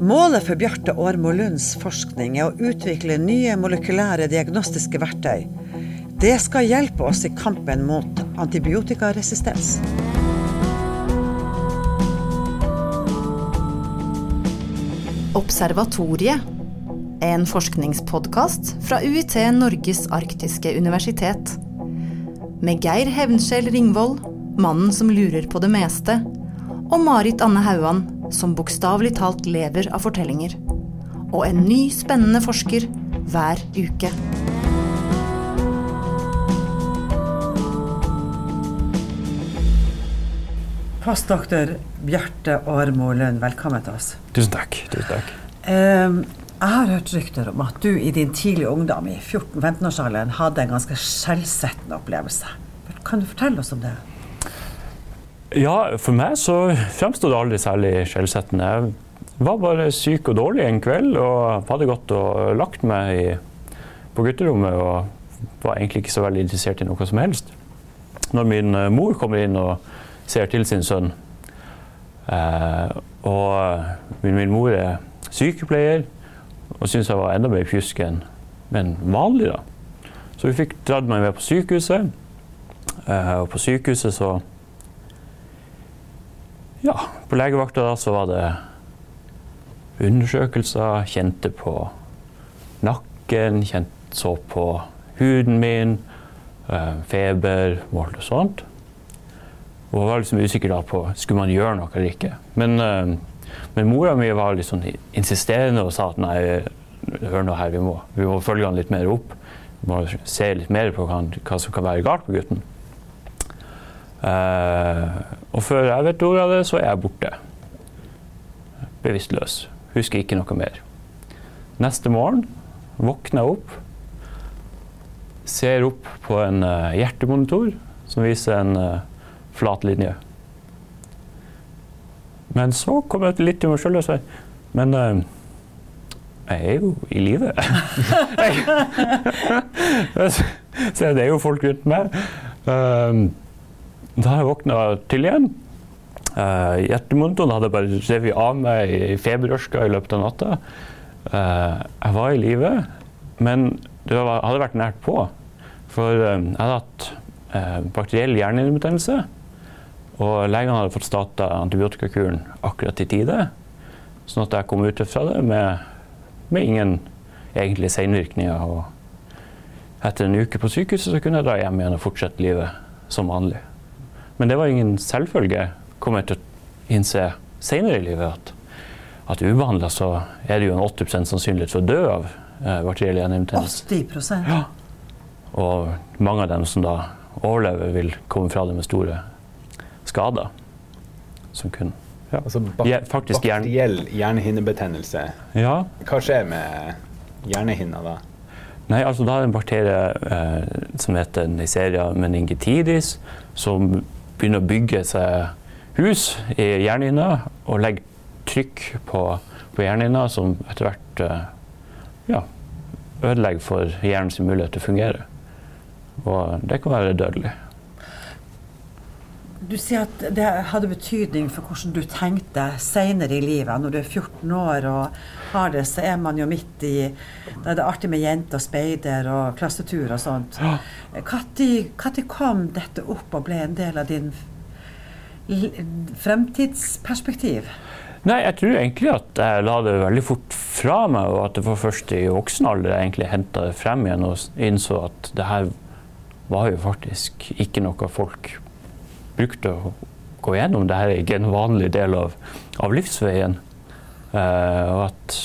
Målet for Bjarte Aarmo Lunds forskning er å utvikle nye molekylære diagnostiske verktøy. Det skal hjelpe oss i kampen mot antibiotikaresistens. Observatoriet. En forskningspodkast fra UiT Norges arktiske universitet. Med Geir Hevnskjell Ringvold, mannen som lurer på det meste, og Marit Anne Hauan, som bokstavelig talt lever av fortellinger. Og en ny, spennende forsker hver uke. Postdoktor Bjarte Årmo Lund, velkommen til oss. Tusen takk. Tusen takk. Eh, jeg har hørt rykter om at du i din tidlige ungdom, i 14-15-årsalderen, hadde en ganske skjellsettende opplevelse. Kan du fortelle oss om det? Ja, for meg så fremsto det aldri særlig skjellsettende. Jeg var bare syk og dårlig en kveld og hadde gått og lagt meg i, på gutterommet og var egentlig ikke så veldig interessert i noe som helst. Når min eh, mor kommer inn og ser til sin sønn, eh, og min, min, mor er sykepleier og syntes jeg var enda mer pjusk enn men vanlig, da. Så vi fikk dratt meg med på sykehuset, eh, og på sykehuset så ja, på legevakta da så var det undersøkelser. Kjente på nakken, kjente, så på huden min. Øh, feber, målte og sånt. Og var liksom usikker da på skulle man gjøre noe eller ikke. Men, øh, men mora mi var litt sånn insisterende og sa at nei, hør nå her, vi må, vi må følge han litt mer opp. Vi må se litt mer på hva, hva som kan være galt på gutten. Uh, og før jeg vet ordet av det, så er jeg borte. Bevisstløs. Husker ikke noe mer. Neste morgen våkner jeg opp, ser opp på en uh, hjertemonitor som viser en uh, flat linje. Men så kom jeg litt til meg sjøl og sa Men jeg er jo i live. så det er jo folk rundt meg. Uh, da jeg våkna til igjen. Uh, hjertemonitoren hadde bare revet av meg i feberørska i løpet av natta. Uh, jeg var i live, men det var, hadde vært nært på. For uh, jeg hadde hatt bakteriell hjernehinnebetennelse. Og legene hadde fått starta antibiotikakuren akkurat i tide. Sånn at jeg kom ut fra det med, med ingen egentlige senvirkninger. Og etter en uke på sykehuset så kunne jeg dra hjem igjen og fortsette livet som vanlig. Men det var ingen selvfølge, kom jeg til å innse senere i livet, at, at ubehandla så er det jo en 80 sannsynlighet for å dø av eh, bakteriell hjernehinnebetennelse. 80 Ja. Og mange av dem som da overlever, vil komme fra det med store skader. Som kun ja. Altså bak ja, bakteriell hjernehinnebetennelse. Ja. Hva skjer med hjernehinna da? Nei, altså Da er det en bakterie eh, som heter Neisseria meningitidis, som begynner å bygge seg hus i jernhinna og legge trykk på, på jernhinna som etter hvert uh, ja, ødelegger for hjernens mulighet til å fungere. Og det kan være dødelig. Du sier at det hadde betydning for hvordan du tenkte senere i livet. Når du er 14 år og har det, så er man jo midt i Da er det artig med jenter, speider og klassetur og sånt. Når kom dette opp og ble en del av din fremtidsperspektiv? Nei, jeg tror egentlig at jeg la det veldig fort fra meg, og at det var først i voksen alder jeg egentlig henta det frem igjen og innså at det her var jo faktisk ikke noe folk brukte å gå gjennom. Dette er ikke en vanlig del av, av livsveien. Uh, og at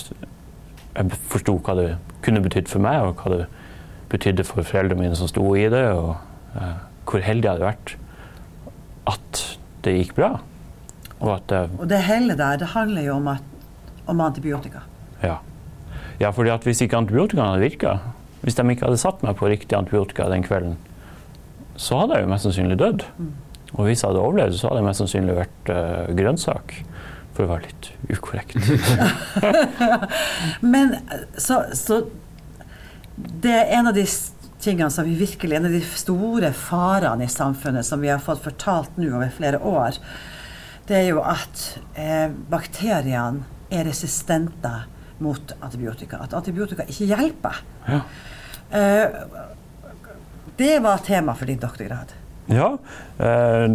jeg forsto hva det kunne betydd for meg, og hva det betydde for foreldrene mine som sto i det, og uh, hvor heldig jeg hadde vært at det gikk bra. Og, at, uh, og det hele der, det handler jo om, at, om antibiotika. Ja. ja, fordi at hvis ikke antibiotika hadde virka, hvis de ikke hadde satt meg på riktig antibiotika den kvelden, så hadde jeg jo mest sannsynlig dødd. Mm. Og hvis jeg hadde overlevd, så hadde jeg mest sannsynlig vært uh, grønnsak. For å være litt ukorrekt. Men så, så, Det er en av de tingene som vi virkelig En av de store farene i samfunnet som vi har fått fortalt nå over flere år, det er jo at eh, bakteriene er resistente mot antibiotika. At antibiotika ikke hjelper. Ja. Eh, det var tema for din doktorgrad. Ja. Eh,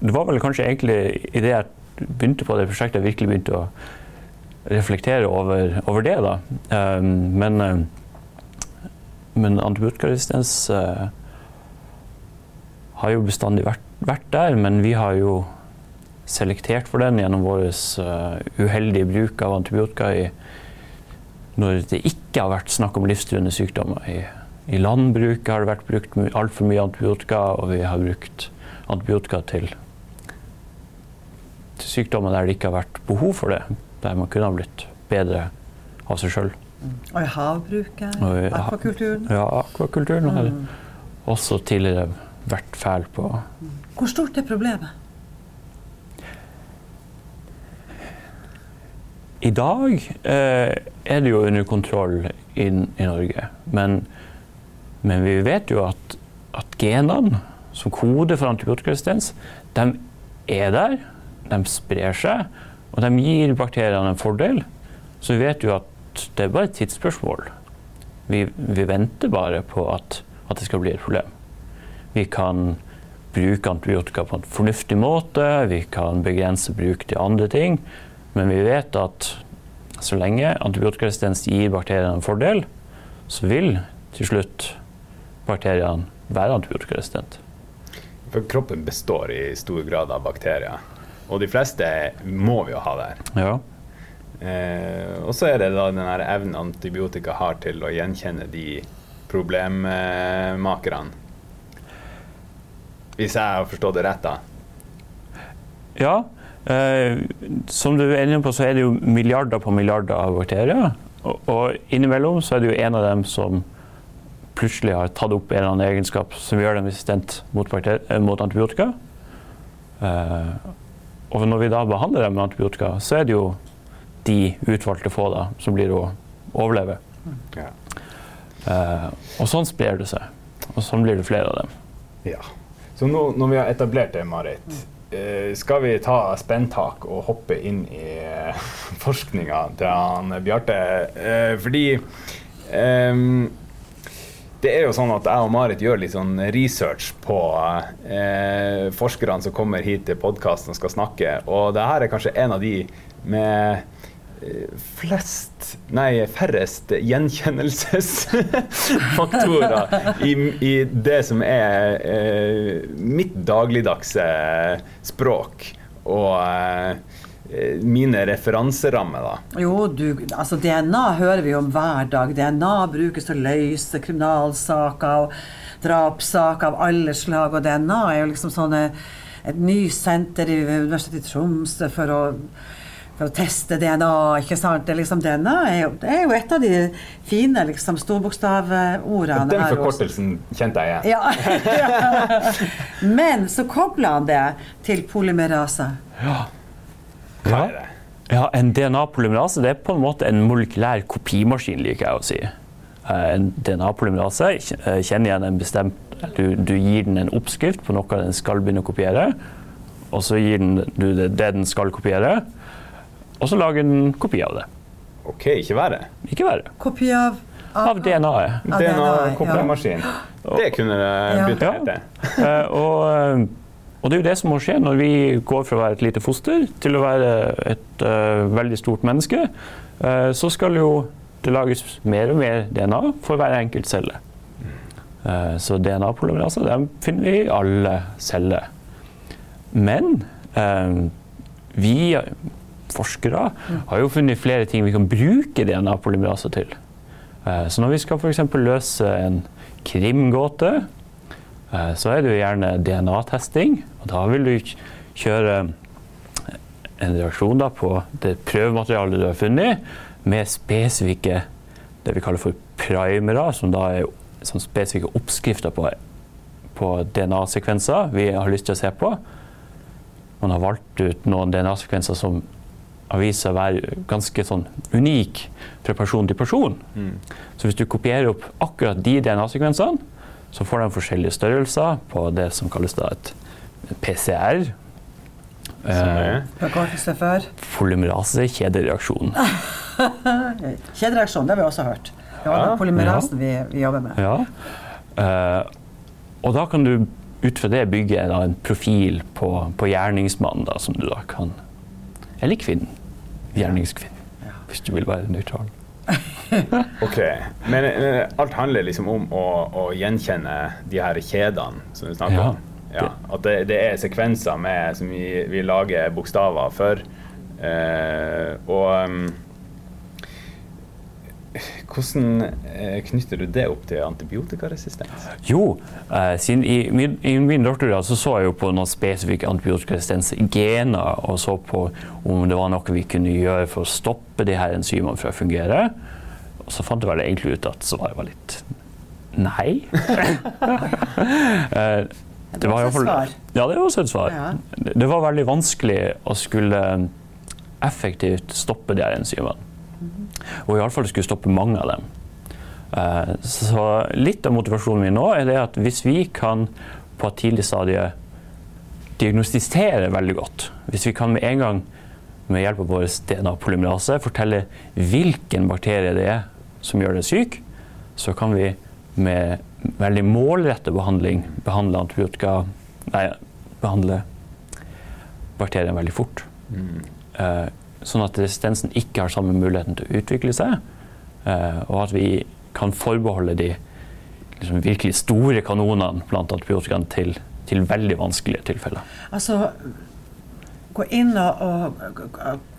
det var vel kanskje egentlig idet jeg begynte på det prosjektet, jeg virkelig begynte å reflektere over, over det. da. Eh, men, eh, men antibiotikaresistens har jo bestandig vært, vært, der, men vi har jo selektert for den gjennom vår uh, uheldige bruk av antibiotika i, når det ikke har vært snakk om livstruende sykdommer. I, i landbruket har det vært brukt altfor mye antibiotika, og vi har brukt antibiotika til, til, sykdommer der det ikke har vært behov for det. Der man kunne ha blitt bedre av seg sjøl. Og i havbruket? i akvakulturen? Ja, akvakulturen har mm. også tidligere vært fæl på. Hvor stort er problemet? I dag eh, er det jo under kontroll i, i Norge. Men, men, vi vet jo at, at genene som kode for antibiotikaresistens, de er der, de sprer seg, og de gir bakteriene en fordel. Så vi vet jo at det er bare et tidsspørsmål. Vi, vi venter bare på at, at det skal bli et problem. Vi kan bruke antibiotika på en fornuftig måte, vi kan begrense bruk til andre ting. Men vi vet at så lenge antibiotikaresistens gir bakteriene en fordel, så vil til slutt bakteriene være antibiotikaresistente. For kroppen består i stor grad av bakterier, og de fleste må vi jo ha der. Ja. Eh, og så er det da den evnen antibiotika har til å gjenkjenne de problemmakerne hvis jeg har forstått det rett, da? Ja. Eh, som du er enig på, så er det jo milliarder på milliarder av bakterier. Og, og innimellom så er det jo en av dem som plutselig har tatt opp en eller annen egenskap som gjør dem resistent mot, eh, mot antibiotika. Eh, og når vi da behandler dem med antibiotika, så er det jo de utvalgte få da, som blir å overleve. Ja. Eh, og sånn sprer det seg. Og sånn blir det flere av dem. Ja. Så nå når vi har etablert det, Marit, eh, skal vi ta spenntak og hoppe inn i forskninga til han Bjarte? Fordi um, det er jo sånn at jeg og Marit gjør litt sånn research på eh, forskerne som kommer hit til podkasten og skal snakke, og det her er kanskje en av de med flest Nei, færrest gjenkjennelsesfaktorer i, i, det som er eh, mitt dagligdagse språk. Og eh, mine referanserammer, da. Jo, du, altså DNA hører vi om hver dag. DNA brukes til å løse kriminalsaker og drapssaker av alle slag. Og DNA er jo liksom sånn et ny senter i Universitetet i Tromsø for å for å teste DNA. ikke sant? Det, liksom, DNA er jo, det er jo et av de fine liksom, storbokstavordene. Den forkortelsen kjente jeg igjen. Ja. Men så kobler han det til polymerase. Ja. Ja. ja en DNA-polymerase det er på en måte en molekylær kopimaskin, liker jeg å si. Eh, en DNA-polymerase eh, kjenner igjen en bestemt du, du, gir den en oppskrift på noe den skal begynne å kopiere, og så gir den du det, det den skal kopiere og så lager den kopi av det. Ok, ikke verre. Ikke verre. Kopi av av DNA-et. DNA-kopimaskin. Ja. Det kunne det begynt å hete. Uh, og, det er jo det som må skje når vi går fra å være et lite foster til å være et uh, veldig stort menneske. Uh, så skal jo det lages mer og mer DNA for hver enkelt celle. så DNA-polymeraser finner vi i alle celler. Men vi forskere har jo funnet flere ting vi kan bruke DNA-polymeraser til. Så når vi skal f.eks. løse en krimgåte, så er det jo gjerne DNA-testing. Og da vil du kjøre en reaksjon på det prøvematerialet du har funnet, med spesifikke det vi kaller for primere, som da er sånn spesifikke oppskrifter på, på DNA-sekvenser vi har lyst til å se på. Man har valgt ut noen DNA-sekvenser som har vist seg å være ganske sånn unik fra person til person. Mm. Så hvis du kopierer opp akkurat de DNA-sekvensene, så får de forskjellige størrelser på det som kalles da et PCR. Som Eh, er Forkortelse for Polymerase-kjedereaksjon. kjedereaksjon, det har vi også hørt. Det var Ja. den polymerasen vi, vi jobber med. Ja. Eh, og da kan du ut fra det bygge da, en profil på, på gjerningsmannen, da, som du da kan Eller kvinnen. Gjerningskvinnen, Ja. hvis du vil være nøytral. Ok, men eh, alt handler liksom om å, å gjenkjenne de her kjedene som du snakker Ja, om. Ja, at det, det er sekvenser med, som vi, vi lager bokstaver for. Eh, og um, hvordan eh, knytter du det opp til antibiotikaresistens? Jo, eh, siden i min, i min doktorgrad så, så jeg jo på noen spesifikke antibiotikaresistensgener og så på om det var noe vi kunne gjøre for å stoppe de her enzymene fra å fungere. Og så fant jeg vel egentlig ut at svaret var litt nei. Eh, Det var iallfall. Ja, det var også et svar. Det det var veldig vanskelig å skulle effektivt stoppe de her enzymene. Og iallfall skulle stoppe mange av dem. Eh, Så litt av motivasjonen min nå er det at hvis vi kan på et tidlig stadie diagnostisere veldig godt, hvis vi kan med en gang med hjelp av vår DNA-polymerase fortelle hvilken bakterie det er som gjør deg syk, så kan vi med veldig målrettet behandling behandle antibiotika Nei, behandle bakterien veldig fort. Eh, sånn at resistensen ikke har samme muligheten til å utvikle seg, eh, og at vi kan forbeholde de liksom, virkelig store kanonene blant antibiotikaene til, til veldig vanskelige tilfeller. Altså, gå inn og, og, og,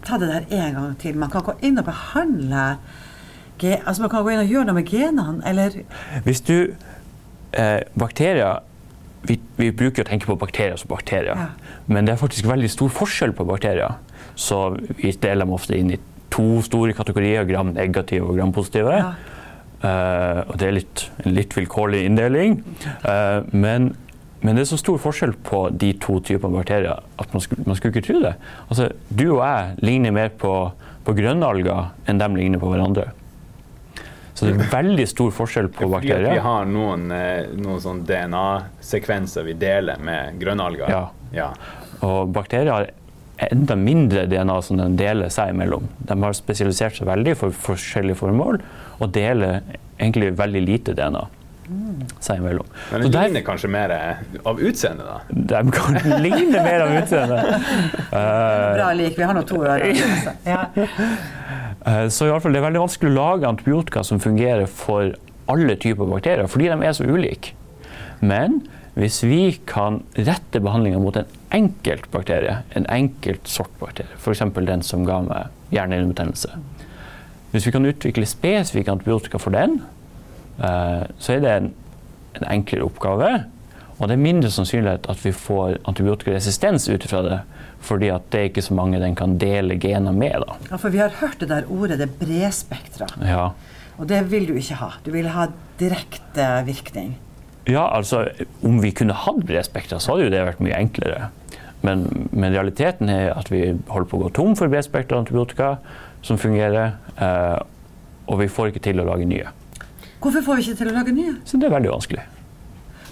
Ta det der en gang til. Man kan gå inn og behandle ge, altså Man kan gå inn og gjøre noe med genene, eller Hvis du eh, Bakterier vi, vi bruker å tenke på bakterier som bakterier, Ja. men det er faktisk veldig stor forskjell på bakterier. Så vi deler dem ofte inn i to store kategorier, gram-negative og gram-positive. Ja. Uh, og det er litt, en litt vilkårlig inndeling. Uh, men, men det er så stor forskjell på de to typene bakterier at man skulle, man skulle ikke tro det. Altså, du og jeg ligner mer på, på grønnalger enn de ligner på hverandre. Så det er veldig stor forskjell på bakterier. vi har noen, eh, noen sånn DNA-sekvenser vi deler med grønnalger. Ja. Ja. Og bakterier har enda mindre DNA som de deler seg imellom. De har spesialisert seg veldig for forskjellige formål og deler egentlig veldig lite DNA seg imellom. Men de ligner kanskje mer av utseende, da. De kan ligne mer av utseende. uh, Bra lik. Vi har nå to ører. Ja. Eh, så i alle fall, det er veldig vanskelig å lage antibiotika som fungerer for alle typer bakterier, fordi de er så ulike. Men hvis vi kan rette behandlinga mot en enkelt bakterie, en enkelt sort bakterie, f.eks. den som ga meg hjernehinnebetennelse Hvis vi kan utvikle spesifikke antibiotika for den, eh, så er det en, en enklere oppgave. Og det er mindre sannsynlighet at vi får antibiotikaresistens ut ifra det, fordi at det er ikke så mange den kan dele gener med. Da. Ja, for vi har hørt det der ordet, det bredspektra. Ja. Og det vil du ikke ha. Du vil ha direkte virkning. ja, altså om vi kunne hatt bredspektra, så hadde jo det vært mye enklere. Men, men realiteten er at vi holder på å gå tom for bredspektra antibiotika som fungerer, eh, og vi får ikke til å lage nye. Hvorfor får vi ikke til å lage nye? Så det er veldig vanskelig.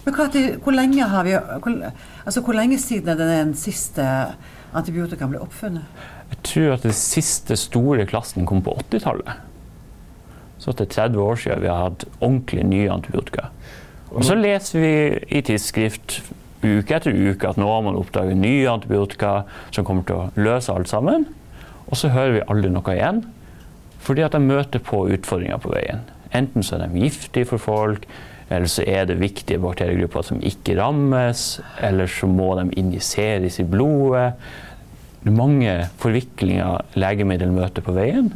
Men hva, hvor lenge har vi hvor, altså hvor lenge siden er det den siste antibiotikaen ble oppfunnet? Jeg tror at den siste store klassen kom på 80-tallet. Så er 30 år siden vi har hatt ordentlig nye antibiotika. Og så leser vi i tidsskrift uke etter uke at nå har man oppdaget nye antibiotika som kommer til å løse alt sammen. Og så hører vi aldri noe igjen, fordi at de møter på utfordringer på veien. Enten så er de giftige for folk, eller så er det viktige bakteriegrupper som ikke rammes, eller så må de injiseres i blodet. Det er mange forviklinger legemiddel møter på veien,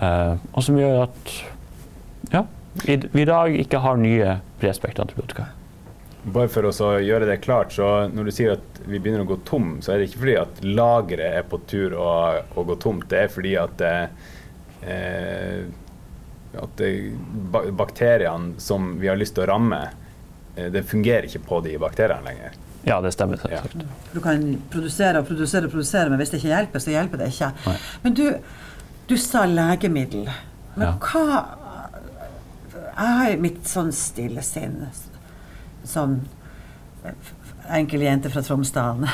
eh, og som gjør at ja, vi, i dag ikke har nye bredspektra antibiotika. Bare for å gjøre det klart, så når du sier at vi begynner å gå tom, så er det ikke fordi at lageret er på tur å, å gå tomt. Det er fordi at, eh, at det, bakteriene som vi har lyst til å ramme, eh, det fungerer ikke på de bakteriene lenger. Ja, det stemmer. Ja. Du kan produsere og produsere og produsere, men hvis det ikke hjelper, så hjelper det ikke. Nei. Men du, du sa legemiddel. Men Ja. hva Jeg har mitt sånn stille sinn som enkel jente fra Tromsdalen,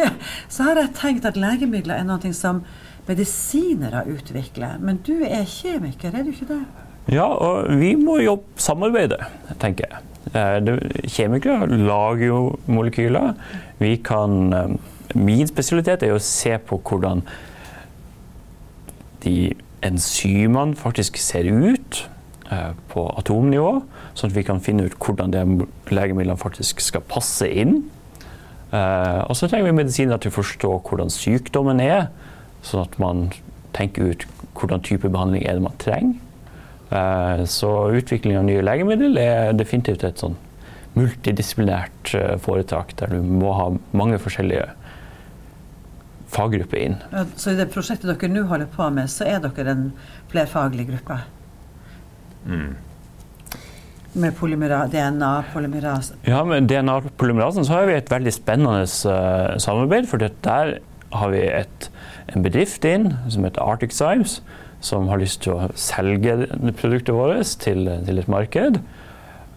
så har jeg tenkt at legemidler er noe som medisinere utvikler. Men du er kjemiker, er du ikke det? Ja, og vi må jo samarbeide, tenker jeg. Eh, Kjemikere lager jo molekyler. Vi kan eh, Min spesialitet er å se på hvordan de enzymene faktisk ser ut eh, på atomnivå, sånn at vi kan finne ut hvordan de legemidlene faktisk skal passe inn. Og så trenger vi medisiner til å forstå hvordan sykdommen er, sånn at man tenker ut hvordan type behandling er det man trenger. Eh, Så utvikling av nye legemiddel er definitivt et sånn multidisiplinært eh, foretak der du må ha mange forskjellige faggrupper inn. Så i det prosjektet dere nå holder på med, så er dere en flerfaglig gruppe? Mm. Med polymera, DNA, polymerase Ja, med DNA-polymerasen så har vi et veldig spennende uh, samarbeid. For der har vi et, en bedrift inn som heter Arctic Symes, som har lyst til å selge produktet vårt til, til et marked.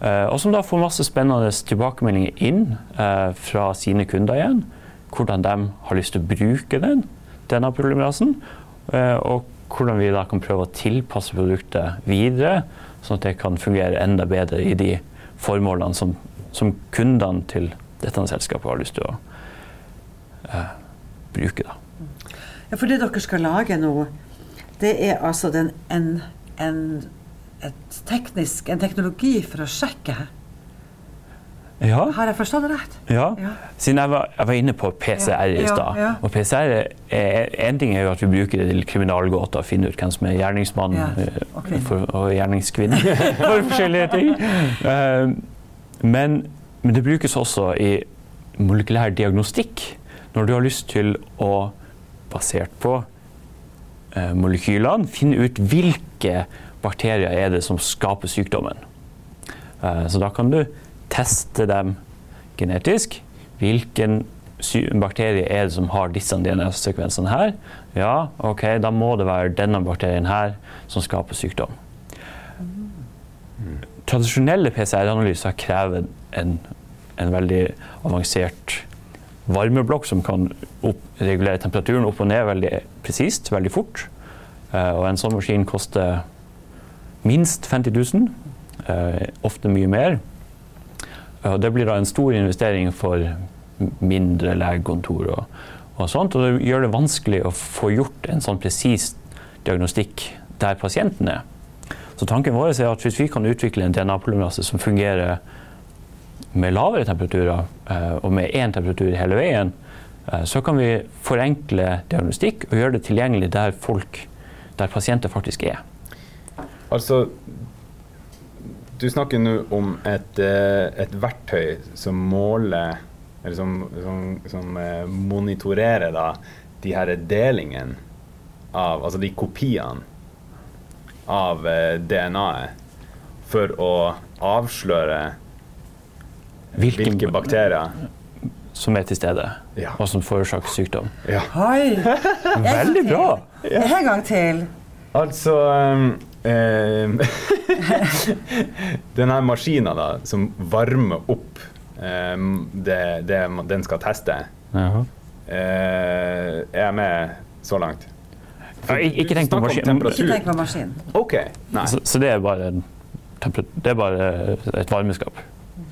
Eh, og som da får masse spennende tilbakemeldinger inn eh, fra sine kunder igjen. Hvordan de har lyst til å bruke den, denne polymerasen. eh, og hvordan vi da kan prøve å tilpasse produktet videre, sånn at det kan fungere enda bedre i de formålene som, som kundene til dette selskapet har lyst til å bruke. Da. Ja, for det dere skal lage nå, det er altså den, en, en, teknisk, en teknologi for å sjekke. Ja, Har jeg forstått det rett? ja. Ja. Siden jeg var, jeg var inne på PCR i stad. ja. Og PCR er, en ting er jo at vi bruker det til kriminalgåter og finner ut hvem som er gjerningsmann eh, og for, og gjerningskvinne for forskjellige ting. Eh, men, men det brukes også i molekylær diagnostikk. Når du har lyst til å, basert på molekylene, finne ut hvilke bakterier er det som skaper sykdommen. Eh, så da kan du teste dem genetisk. Hvilken bakterie er det som har disse DNA-sekvensene her? Ja, ok, da må det være denne bakterien her som skaper sykdom. Tradisjonelle PCR-analyser krever en, en veldig avansert varmeblokk som kan opp, regulere temperaturen opp og ned veldig presist, veldig fort. Uh, og en sånn maskin koster minst 50 000, uh, ofte mye mer. Uh, det blir da en stor investering for mindre legekontor og, og sånt. Og det gjør det vanskelig å få gjort en sånn presis diagnostikk der pasienten er. Så tanken vår er at hvis vi kan utvikle en DNA-polymerase som fungerer med lavere temperaturer eh, og med én temperatur hele veien, eh, så kan vi forenkle diagnostikk og gjøre det tilgjengelig der folk, der pasienter faktisk er. Altså, du snakker nå om et, eh, et verktøy som måler Eller som, som, som monitorerer da, de her delingene av Altså de kopiene av DNA-et for å avsløre Hvilken- hvilke bakterier Som er til stede, Ja. og som forårsaker sykdom. ja. Oi! Veldig bra! En gang til. Altså um, eh, Den maskina da, som varmer opp um, det, det den skal teste, Jaha. eh, er jeg med så langt? Ja, ikke tenk på maskin- Ikke tenk på maskinen. OK. Så, så det er bare det er bare et varmeskap.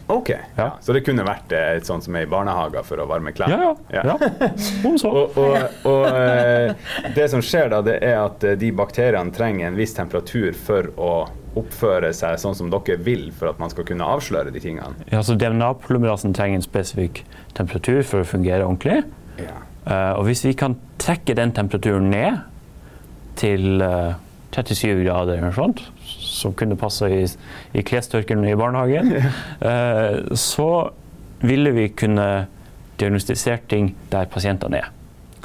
Ok. Ja. Så det kunne vært eh, et sånt som er i barnehager for å varme klær? Ja, ja. ja. Om så. Og, og, og eh, det som skjer da, det er at eh, de bakteriene trenger en viss temperatur for å oppføre seg sånn som dere vil, for at man skal kunne avsløre de tingene. Ja, så DNA-polymerasen trenger en spesifikk temperatur for å fungere ordentlig. Ja. Uh, og hvis vi kan trekke den temperaturen ned til eh, 37 grader eller noe sånt, som kunne passe i, i klestørkelen i barnehagen, eh, så ville vi kunne diagnostisert ting der pasientene er.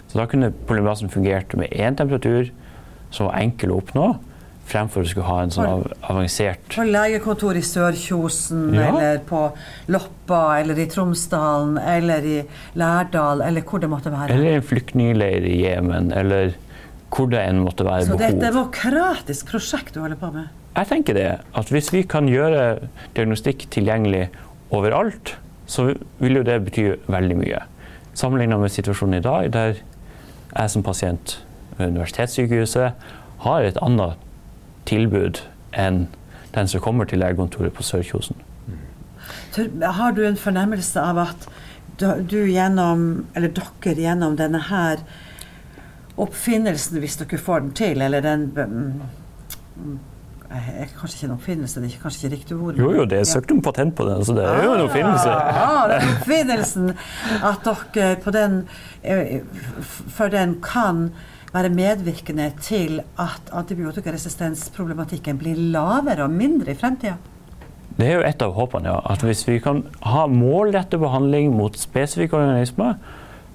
Så da kunne polymerasen fungert med én temperatur som var enkel å oppnå, fremfor å skulle ha en sånn avansert På legekontor i Sørkjosen, Ja. eller på Loppa, eller i Tromsdalen, eller i Lærdal, eller hvor det måtte være. Eller en flyktningleir i Jemen, eller hvor det enn måtte være behov. Så det er et demokratisk prosjekt du holder på med? Jeg tenker det, at hvis vi kan gjøre diagnostikk tilgjengelig overalt, så vil jo det bety veldig mye. Sammenlignet med situasjonen i dag, der jeg som pasient ved universitetssykehuset har et annet tilbud enn den som kommer til legekontoret på Sørkjosen. Har du en fornemmelse av at du gjennom, eller dere gjennom denne her oppfinnelsen, hvis dere får den til, eller den mm, er kanskje ikke en oppfinnelse, det er kanskje ikke riktig ord. Jo, jo, det er søkt om patent på den, så det er jo en oppfinnelse. Ja, ah, den oppfinnelsen at dere på den eh, For den kan være medvirkende til at antibiotikaresistensproblematikken blir lavere og mindre i fremtida? Det er jo et av håpene, ja. At hvis vi kan ha målrettet behandling mot spesifikke organismer,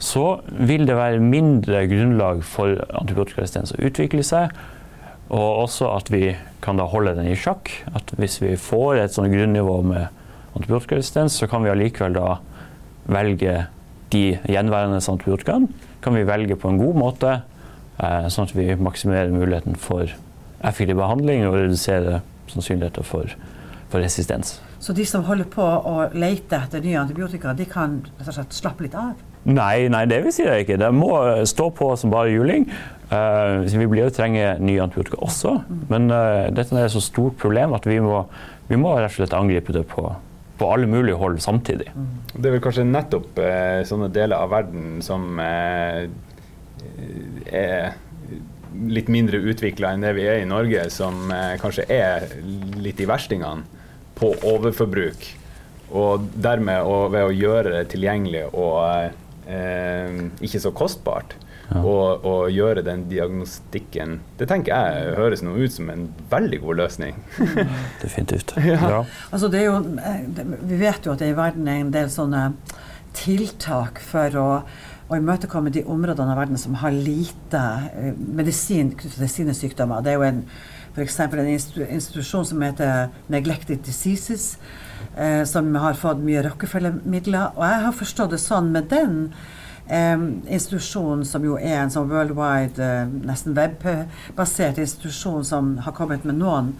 så vil det være mindre grunnlag for antibiotikaresistens å utvikle seg. Og også at vi kan holde den i sjakk. At hvis vi får et sånt grunnivå med antibiotikaresistens, så kan vi allikevel da velge de gjenværende antibiotikaene. Kan vi velge på en god måte, eh, sånn at vi maksimerer muligheten for effektiv behandling og reduserer sannsynligheten for for resistens. Så de som holder på å lete etter nye antibiotika, de kan slappe litt av? Nei, nei, det vil si det ikke. Det må stå på som bare juling. Uh, vi blir jo trenge nye antibiotika også. Men uh, dette er et så stort problem at vi må, vi må rett og slett angripe det på, på alle mulige hold samtidig. Det er vel kanskje nettopp uh, sånne deler av verden som er litt mindre utvikla enn det vi er i Norge, som kanskje er litt i verstingene på overforbruk. Og dermed og ved å gjøre det tilgjengelig og eh, ikke så kostbart, ja. og, og, gjøre den diagnostikken Det tenker jeg høres noe ut som en veldig god løsning. Definitivt. Ja. Ja. Altså det er jo, vi vet jo at det i verden er en del sånne tiltak for å, å imøtekomme de områdene av verden som har lite uh, medisin knyttet til sine sykdommer. Det er jo f.eks. en institusjon som heter Neglected Diseases, eh, som har fått mye Rockefeller-midler. Og jeg har forstått det sånn med den eh, institusjonen, som jo er en sånn worldwide, eh, nesten webbasert institusjon som har kommet med noen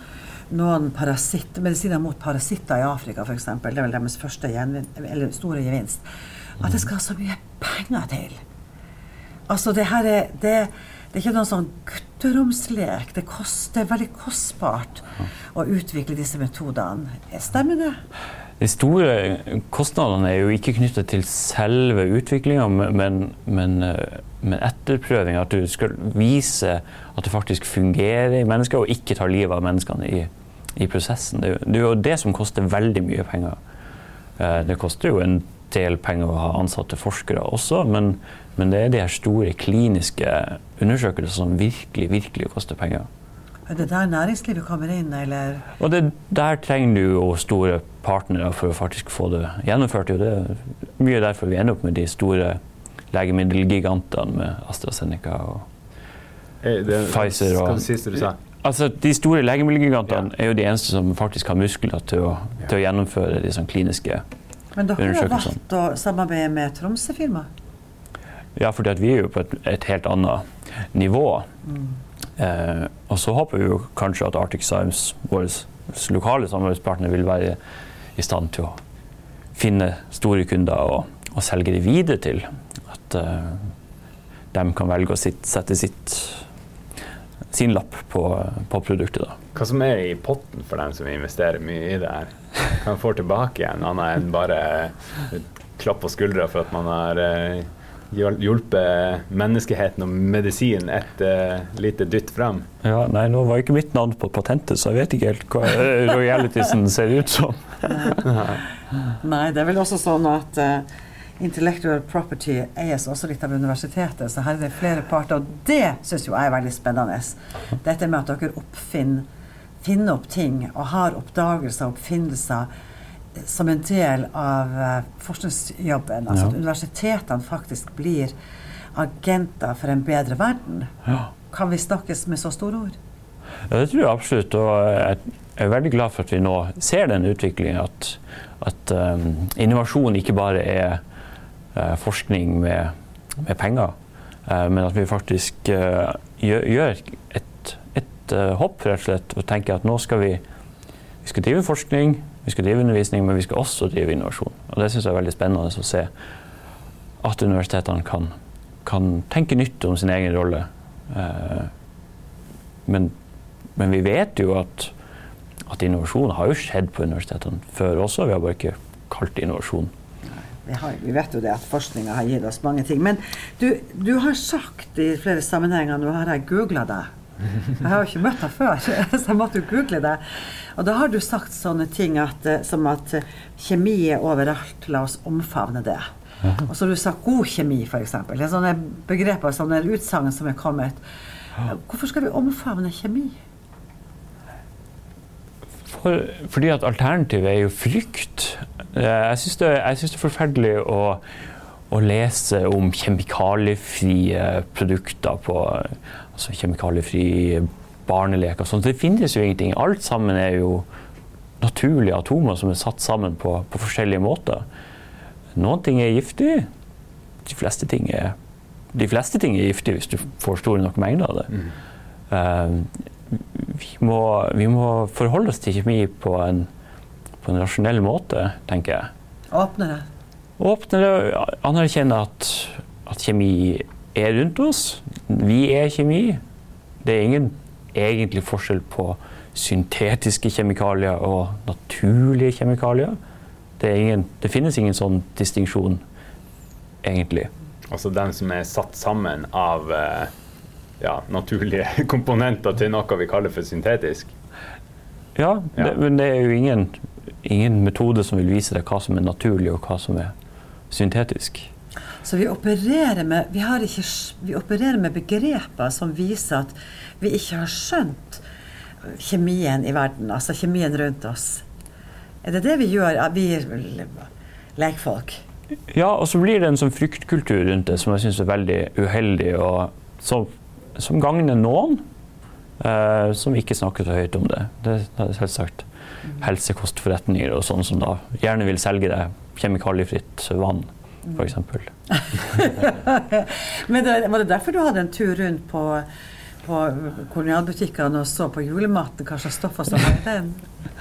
noen parasitt, medisiner mot parasitter i Afrika f.eks. Det er vel deres første store gevinst. At det skal så mye penger til. Altså, det her er det, det er ikke noen sånn gutteromslek. Det, er veldig kostbart å utvikle disse metodene. Stemmer det? De store kostnadene er jo ikke knyttet til selve utviklinga, men, men, men etterprøving. At du skal vise at det faktisk fungerer i mennesker, og ikke tar livet av menneskene i, i prosessen. Det, det, er jo det som koster veldig mye penger. Eh, det koster jo en del penger å ha ansatte forskere også, men men det er de her store kliniske undersøkelsene som virkelig, virkelig koster penger. Er det der næringslivet kommer inn, eller? Og det, Der trenger du jo store partnere for å faktisk få det gjennomført. Det er mye derfor vi ender opp med de store legemiddelgigantene med AstraZeneca og det, Pfizer. Og, siste du sa? Altså, De store legemiddelgigantene ja. er jo de eneste som faktisk har muskler til å, ja. til å gjennomføre de sånn kliniske undersøkelsene. Men dere har valgt å samarbeide med Tromsø-firma? Ja, fordi vi er jo på et, et helt annet nivå. Mm. Eh, og så håper vi jo kanskje at Arctic Science, vår lokale samarbeidspartner, vil være i stand til å finne store kunder og, og selge det videre til. At eh, de kan velge å sitt, sette sitt, sin lapp på, på produktet. Da. Hva som er i potten for dem som investerer mye i det her? man få tilbake igjen, annet enn bare klapp på skuldra for at man har eh, hjulpet menneskeheten og medisin et uh, lite dytt frem. Ja, nei, nå var ikke mitt navn på patentet, så jeg vet ikke helt hva realitysen ser ut som. nei, det er vel også sånn at uh, intellectual property eies også litt av universitetet, så her er det flere parter. Og det syns jo jeg er veldig spennende. Dette med at dere oppfinner finner opp ting og har oppdagelser og oppfinnelser som en del av uh, forskningsjobben. Altså ja. at universitetene faktisk blir agenter for en bedre verden. Ja. Kan vi snakkes med så store ord? Ja, det tror jeg absolutt. Og jeg er veldig glad for at vi nå ser den utviklingen. At, at um, innovasjon ikke bare er uh, forskning med, med penger, uh, men at vi faktisk uh, gjør, et, et hopp, rett og slett, og tenker at nå skal vi, vi skal drive forskning vi skal drive undervisning, men vi skal også drive innovasjon. Og det syns jeg er veldig spennende å se. At universitetene kan, kan tenke nytt om sin egen rolle. Eh, men, men, vi vet jo at, at innovasjon har jo skjedd på universitetene før også. Vi har bare ikke kalt det innovasjon. Har, vi, vet jo det at forskninga har gitt oss mange ting. Men du, du har sagt i flere sammenhenger, nå har jeg googla deg Jeg har jo ikke møtt deg før, så jeg måtte jo google det. Og da har du sagt sånne ting at, eh, som at eh, kjemi er overalt, la oss omfavne det. Og så har du sagt god kjemi, f.eks. Det er sånne begreper, sånne utsagn som er kommet. Hvorfor skal vi omfavne kjemi? For, fordi at alternativet er jo frykt. Eh, jeg syns det, det, er forferdelig å, å, lese om kjemikaliefrie produkter på altså kjemikaliefri barneleker. Sånn. Det finnes jo ingenting. Alt sammen er jo naturlige atomer som er satt sammen på, på forskjellige måter. Noen ting er giftig. De fleste ting er, de fleste ting er giftige hvis du får store nok mengder av det. Mm. Uh, vi, må, vi, må, forholde oss til kjemi på en på en rasjonell måte, tenker jeg. Åpnere? Åpnere, anerkjenne at, at kjemi er rundt oss. Vi er kjemi. Det er ingen egentlig forskjell på syntetiske kjemikalier og naturlige kjemikalier. Det, ingen, det finnes ingen sånn distinksjon, egentlig. Altså den som er satt sammen av eh, ja, naturlige komponenter til noe vi kaller for syntetisk? Ja, ja. Det, men det er jo ingen ingen metode som vil vise deg hva som er naturlig, og hva som er syntetisk. Så vi opererer, med, vi, ikke, vi opererer med begreper som viser at vi ikke har skjønt kjemien i verden, altså kjemien rundt oss. Er det det vi gjør, vi lekfolk? Ja, og så blir det en sånn fryktkultur rundt det som jeg syns er veldig uheldig, og som, som gagner noen, uh, som ikke snakker så høyt om det. Det, det er selvsagt helsekostforretninger og sånn som da gjerne vil selge deg kjemikaliefritt vann, f.eks. Men det, var det derfor du hadde en tur rundt på, på kolonialbutikkene og så på julematen, hva slags stoffer som var i den?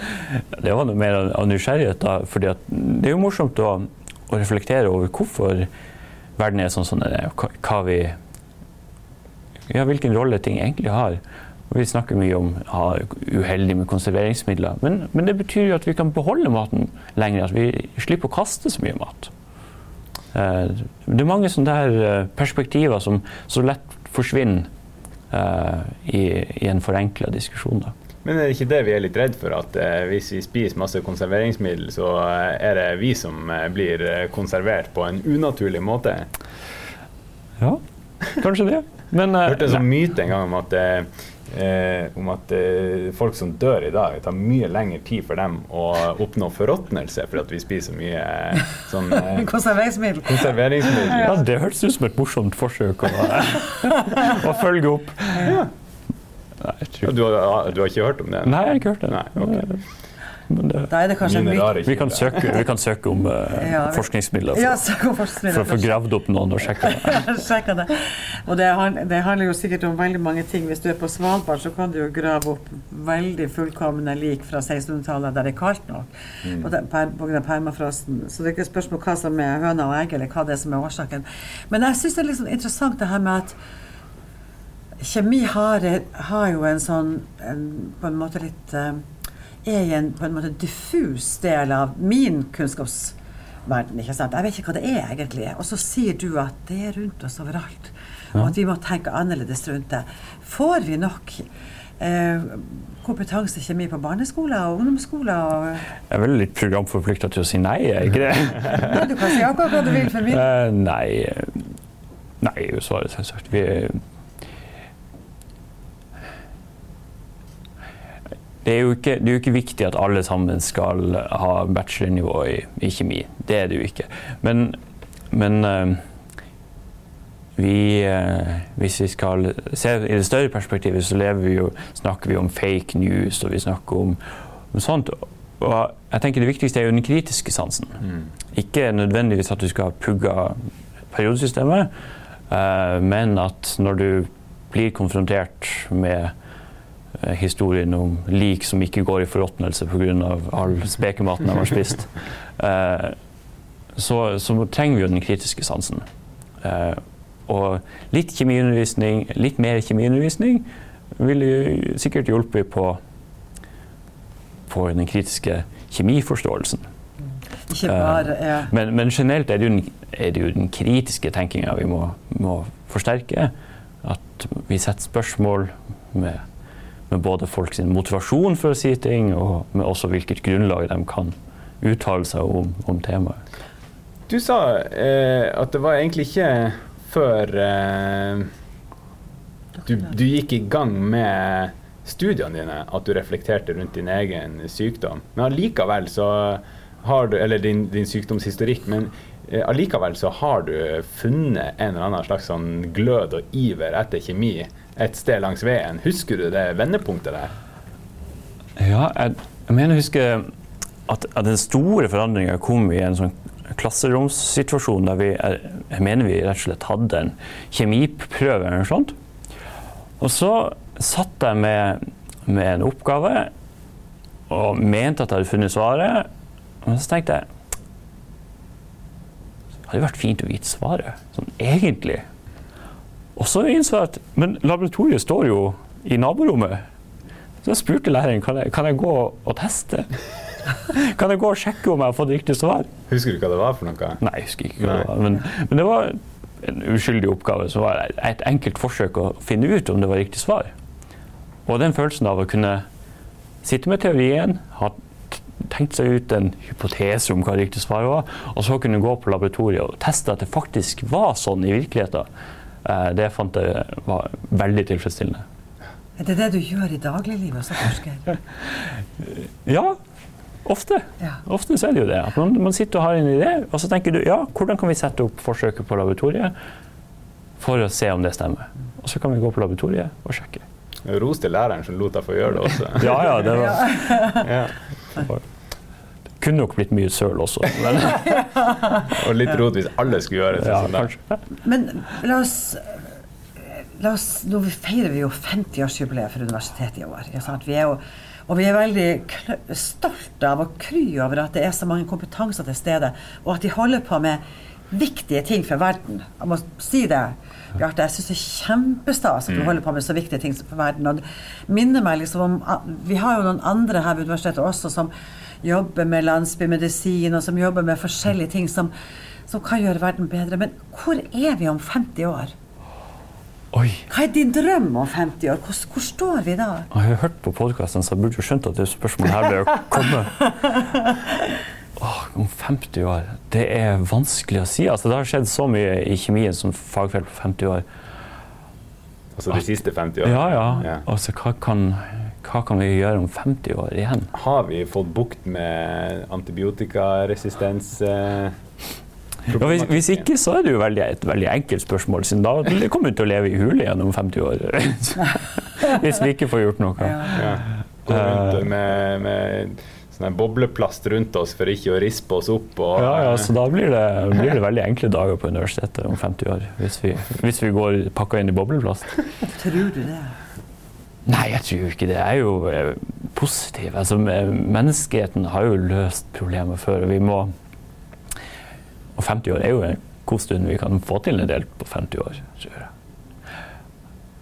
Det var noe mer av nysgjerrighet, da. For det er jo morsomt å, å, reflektere over hvorfor verden er sånn som den er, hva vi ja, hvilken rolle ting egentlig har. Og vi snakker mye om ja, uheldig med konserveringsmidler, men, men, det betyr jo at vi kan beholde maten lenger. At vi slipper å kaste så mye mat. Eh, det er mange sånne der eh, perspektiver som så lett forsvinner eh, i, i, en forenkla diskusjon. Da. Men er det ikke det vi er litt redd for, at eh, hvis vi spiser masse konserveringsmiddel, så eh, er det vi som eh, blir konservert på en unaturlig måte? Ja, kanskje det. Men, jeg hørte en sånn myte en gang om at eh, om at eh, folk som dør i dag, tar mye lengre tid for dem å oppnå forråtnelse fordi at vi spiser mye eh, sånn eh, Konserveringsmiddel. konserveringsmiddel. Ja, det hørtes ut som et morsomt forsøk å, å følge opp. Ja. Nei, du, har, du, har, ikke hørt om det? Nei, jeg har ikke hørt det. Nei, okay. Det, da er det kanskje vi, kan søke, vi kan søke om uh, ja, forskningsmidler for, ja, om forskningsmidler for, å få gravd opp noen og sjekka det. det. Og det, det, handler jo sikkert om veldig mange ting. Hvis du er på Svalbard, så kan du jo grave opp veldig fullkomne lik fra 1600-tallet der det er kaldt nok mm. pga. permafrosten. Så det er ikke et spørsmål hva som er høna og egg, eller hva det er som er årsaken. Men jeg syns det er liksom interessant det her med at kjemi har, har jo en sånn en, på en måte litt uh, er i en på en måte diffus del av min kunnskapsverden. ikke sant? Jeg vet ikke hva det er egentlig. Og så sier du at det er rundt oss overalt. Og at vi må tenke annerledes rundt det. Får vi nok eh, kompetanse i kjemi på barneskoler og ungdomsskoler? Og jeg er vel litt programforplikta til å si nei, er ikke det? nei, du kan si akkurat hva du vil for min. Uh, nei. Nei, er jo svaret selvsagt. Vi det er, ikke, det er, jo ikke, viktig at alle sammen skal ha bachelornivå i, i kjemi. Det er det jo ikke. Men, men uh, vi, uh, hvis vi skal se i det større perspektivet, så vi jo, snakker vi om fake news og vi snakker om, om, sånt. Og jeg tenker Det viktigste er jo den kritiske sansen. Mm. Ikke nødvendigvis at du skal ha pugga periodesystemet, uh, men at når du blir konfrontert med Eh, historien om lik som ikke går i forråtnelse pga. all spekematen de har spist. Eh, så, så trenger vi jo den kritiske sansen. Eh, og litt kjemiundervisning, litt mer kjemiundervisning ville sikkert hjulpet på, på den kritiske kjemiforståelsen. Bare ja. Men, men generelt er det, jo den, er det jo den kritiske tenkinga vi må, må forsterke. At vi setter spørsmål med, med både folks motivasjon for å si ting, og med også hvilket grunnlag de kan uttale seg om, om temaet. Du sa eh, at det var egentlig ikke før eh, du, du, gikk i gang med studiene dine at du reflekterte rundt din egen sykdom. Men allikevel så har du Eller din, din sykdomshistorikk. Men eh, allikevel så har du funnet en eller annen slags sånn glød og iver etter kjemi et sted langs veien. Husker du det vendepunktet der? Ja, jeg, jeg mener å huske at, at den store forandringa kom i en sånn klasseromssituasjon der vi jeg mener vi rett og slett hadde en kjemiprøve eller noe sånt. Og så satt jeg med, med, en oppgave og mente at jeg hadde funnet svaret. Og så tenkte jeg det hadde vært fint å vite svaret, sånn egentlig. Og så innså jeg at men laboratoriet står jo i naborommet. Så jeg spurte læreren kan jeg kan jeg gå og teste. Kan jeg gå og sjekke om jeg har fått riktig svar? Husker du hva det var for noe? Nei, jeg husker ikke hva det var. Men, men, det var en uskyldig oppgave. som var et enkelt forsøk å finne ut om det var riktig svar. Og den følelsen av å kunne sitte med teorien, ha tenkt seg ut en hypotese om hva riktig svar var, og så kunne gå på laboratoriet og teste at det faktisk var sånn i virkeligheten, det fant jeg var veldig tilfredsstillende. Er det det du gjør i dagliglivet som forsker? Ja, Ofte. Ja. Ofte så er det jo det. At man, man, sitter og har en idé, og så tenker du ja, hvordan kan vi sette opp forsøket på laboratoriet for å se om det stemmer. Og så kan vi gå på laboratoriet og sjekke. Ros til læreren som lot deg få gjøre det også. ja, ja, det var ja. Kunne nok blitt mye søl også. og litt rot hvis alle skulle gjøre det. Ja, sånn Men la oss La oss, nå feirer vi jo 50-årsjubileet for universitetet i år. Vi er jo og vi er veldig stolte av og kry over at det er så mange kompetanser til stede, og at de holder på med viktige ting for verden. Jeg må si det. Bjarte, jeg syns det er kjempestas at du mm. holder på med så viktige ting for verden. Og det minner meg liksom om Vi har jo noen andre her ved universitetet også som jobber med landsbymedisin, og som jobber med forskjellige ting som, som kan gjøre verden bedre. Men hvor er vi om 50 år? Oi. Hva er din drøm om 50 år? Hvor, hvor står vi da? Jeg har hørt på podkasten, så jeg burde jo skjønt at det spørsmålet her ble å komme. Åh, om 50 år Det er vanskelig å si. Altså, det har skjedd så mye i kjemien som fagfelt på 50 år. Altså de siste 50 årene? Ja, ja. ja. Altså, hva kan, hva kan, vi gjøre om 50 år igjen? Har vi fått bukt med antibiotikaresistens? Eh ja, hvis, hvis, ikke, så er det jo veldig, et veldig enkelt spørsmål, siden da kommer vi til å leve i hule om 50 år. hvis vi ikke får gjort noe. Ja. Gå rundt eh. med, med sånn bobleplast rundt oss for ikke å rispe oss opp. Og, ja, ja, så da blir det, blir det, veldig enkle dager på universitetet om 50 år. Hvis vi, hvis vi går pakka inn i bobleplast. Tror du det? Nei, jeg tror ikke det. Jeg er jo eh, positiv. Altså, menneskeheten har jo løst problemet før. vi må og 50 år er jo en god stund vi kan få til en del på 50 år. tror jeg.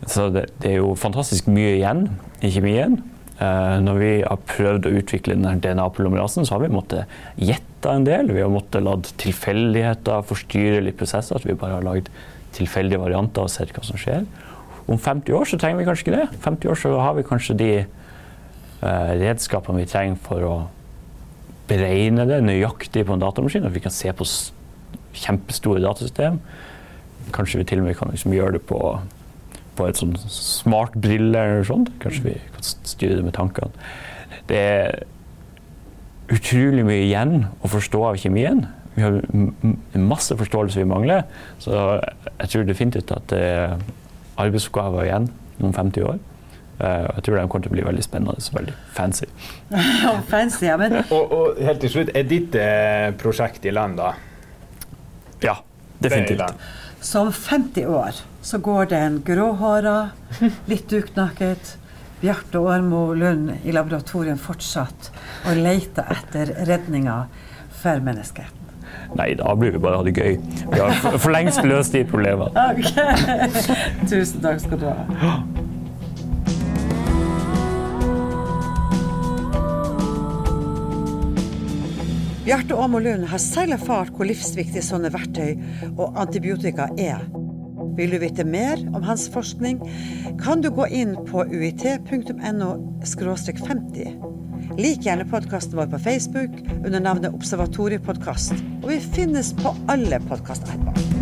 Så det, det, er jo fantastisk mye igjen i kjemien. Eh, når vi har prøvd å utvikle DNA-polymerasen, så har vi måttet gjette en del. Vi har måttet la tilfeldigheter forstyrre litt prosesser. At vi bare har lagd tilfeldige varianter og sett hva som skjer. Om 50 år så trenger vi kanskje ikke det. 50 år så har vi kanskje de eh, redskapene vi trenger for å beregne det nøyaktig på en datamaskin. At vi kan se på kjempestore datasystem. Kanskje vi til og med kan liksom gjøre det på, på et sånn smart brille eller noe sånt. Kanskje vi kan styre det med tankene. Det er utrolig mye igjen å forstå av kjemien. Vi har masse forståelse vi mangler. Så jeg tror definitivt at det er arbeidsoppgaver igjen om 50 år. Uh, jeg tror de kommer til å bli veldig spennende og veldig fancy. fancy ja, men... og, og, helt til slutt, er ditt eh, prosjekt i land, da? Ja, definitivt. Så 50 år så går det en gråhåra, litt duknakket Bjarte Årmo Lund i laboratoriet fortsatt og leter etter redninga for menneskeheten. Nei, da blir vi bare ha det gøy. Vi har for lengst løst de problemene. Okay. Tusen takk skal du ha. Bjarte Lund har selv erfart hvor livsviktig sånne verktøy og antibiotika er. Vil du vite mer om hans forskning, kan du gå inn på uit.no 50. Lik gjerne podkasten vår på Facebook under navnet Observatoriepodkast. Og vi finnes på alle podkastapper.